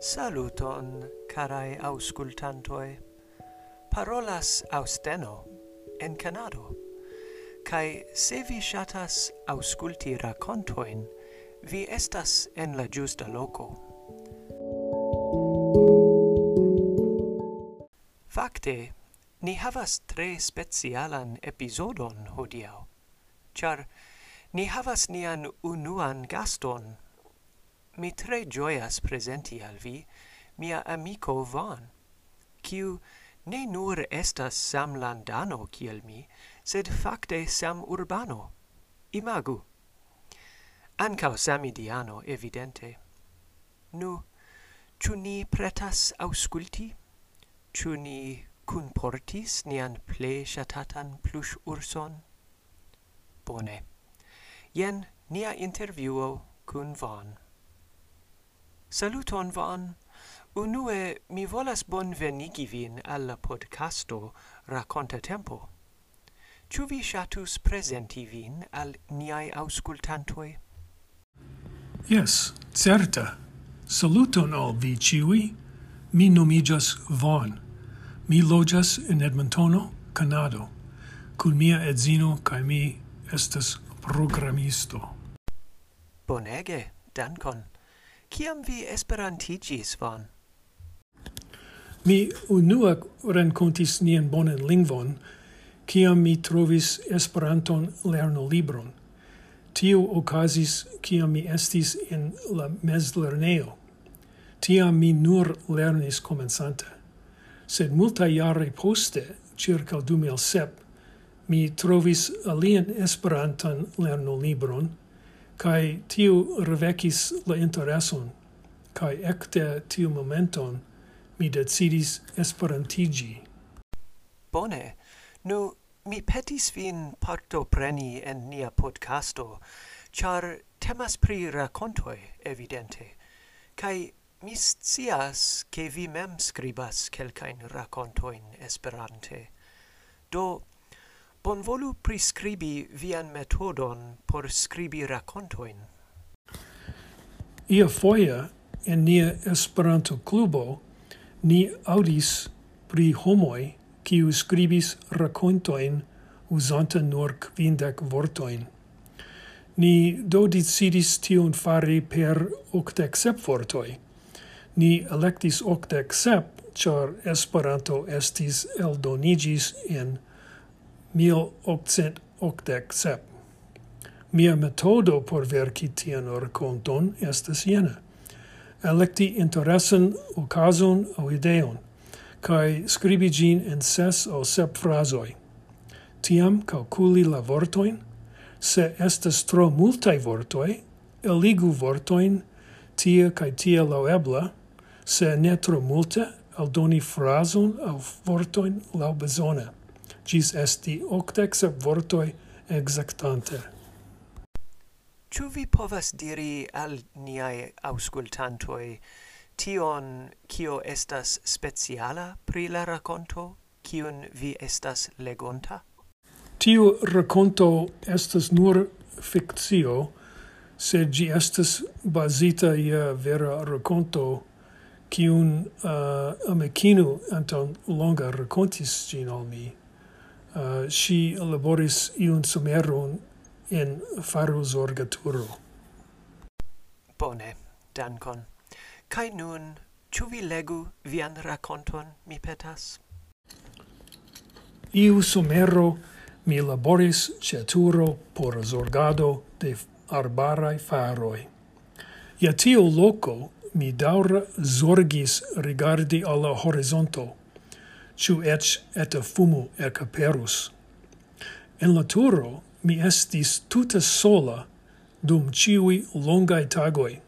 Saluton, carai auscultantoi. Parolas Austeno en Canado. Kai se vi shatas ausculti racontoin, vi estas en la giusta loco. Fakte, ni havas tre specialan episodon hodiaŭ, char ni havas nian unuan gaston mi tre gioias presenti al vi mia amico Van, quiu ne nur estas samlandano kiel mi, sed facte sam urbano. Imagu. Ancao samidiano, evidente. Nu, ciu ni pretas ausculti? Ciu ni cunportis nian ple shatatan plush urson? Bone. Jen nia interviuo cun Van. Saluton van. Unue mi volas bonvenigi vin alla podcasto Raconta Tempo. Ciu vi shatus presenti vin al niai auscultantoi? Yes, certa. Saluton al vi ciui. Mi nomigas Vaughn. Mi lojas en Edmontono, Kanado. Cun mia edzino cae mi estes programisto. Bonege, dankon. Kiam vi esperantigis, Von? Mi unua rencontis nian bonan lingvon, kiam mi trovis Esperanton lerno libron. Tio okazis kiam mi estis en la meslerneo. Tiam mi nur lernis comensante. Sed multa jare poste, circa 2007, mi trovis alien Esperantan lerno libron, Kai tiu revecis la intereson, kai ecte tiu momenton mi decidis esperantigi. Bone, nu mi petis vin partopreni en nia podcasto, char temas pri racontoi, evidente, kai mi scias ke vi mem scribas kelkain racontoin esperante. Do, bonvolu prescribi vian metodon por scribi racontoin. Ia foia en nia Esperanto clubo ni audis pri homoi kiu scribis racontoin usanta nur kvindek vortoin. Ni do decidis tion fari per octec sep vortoi. Ni electis octec sep, char Esperanto estis eldonigis en mil occent octec sep. Mia metodo por verci tian raconton estes jena. Electi interesan ocason o ideon, cae scribi gin in ses o sep frasoi. Tiam calculi la vortoin, se estes tro multae vortoi, eligu vortoin tia cae tia lauebla, se ne tro multe, aldoni frason au vortoin lau besone gis esti octec vortoi exactante. Ciu vi povas diri al niai auscultantoi tion kio estas speciala pri la raconto, kiun vi estas legonta? Tiu raconto estas nur fictio, sed gi estas basita je vera raconto, kiun uh, amecinu anton longa racontis gin al mi. Uh, si laboris iun someron in faru zorgaturo. Bone, dankon. Kai nun, ĉu vi legu vian rakonton, mi petas? Iu sumero mi laboris ceturo por zorgado de arbarai faroi. Ia tio loco mi daura zorgis rigardi alla horizonto – ciu ec et fumo ercaperus. En la turo mi estis tuta sola dum ciui longai tagoi.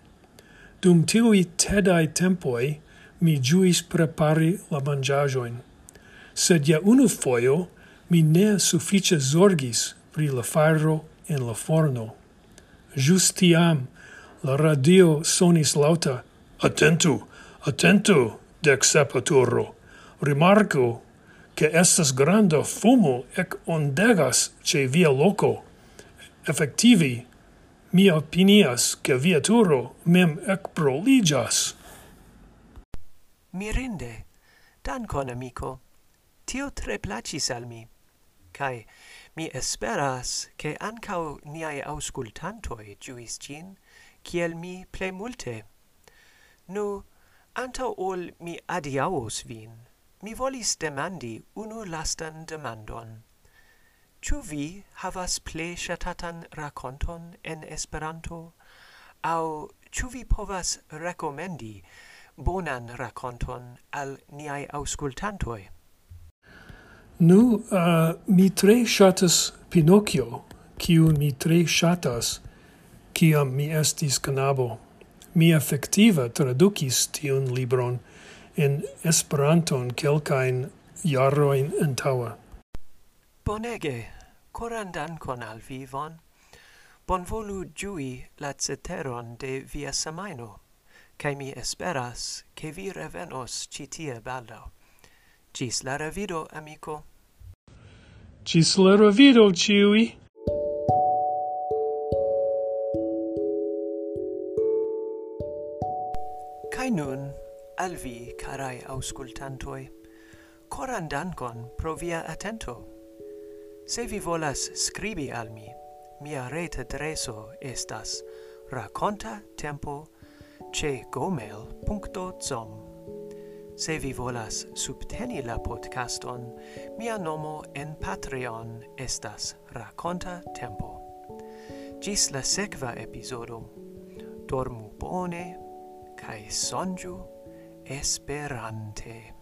Dum tiui tedai tempoi mi juis prepari la mangiajoin sed ja unu foio mi ne suffice zorgis pri la farro en la forno. Justiam la radio sonis lauta, Attentu, attentu, dec sepaturo rimarco che estas granda fumo ec ondegas ce via loco. Effectivi, mi opinias che via turo mem ec proligas. Mirinde, dankon amico, tio tre placis al mi, cae mi esperas che ancau niai auscultantoi giuis gin, ciel mi ple multe. Nu, anta ol mi adiaus vin, mi volis demandi unu lastan demandon. Ĉu vi havas ple shatatan raconton en Esperanto? Au ĉu vi povas rekomendi bonan raconton al niai auscultantoi? Nu, uh, mi tre shatas Pinocchio, kiu mi tre shatas, kiam mi estis canabo. Mi effectiva tradukis tiun libron, en Esperanton kelkajn jarojn antaŭe. Bonege, coran dankon al vi, Von. Bonvolu giui la ceteron de via semajno, cae mi esperas, ke vi revenos ĉi tie Cis la revido, amiko. Cis la revido, ciui. Cae nun al vi, carai auscultantoi, coran dankon pro via attento. Se vi volas scribi al mi, mia rete adreso estas raconta tempo ce gmail.com. Se vi volas subteni la podcaston, mia nomo en Patreon estas Raconta Tempo. Gis la sekva episodo. Dormu bone, kai sonju Esperante.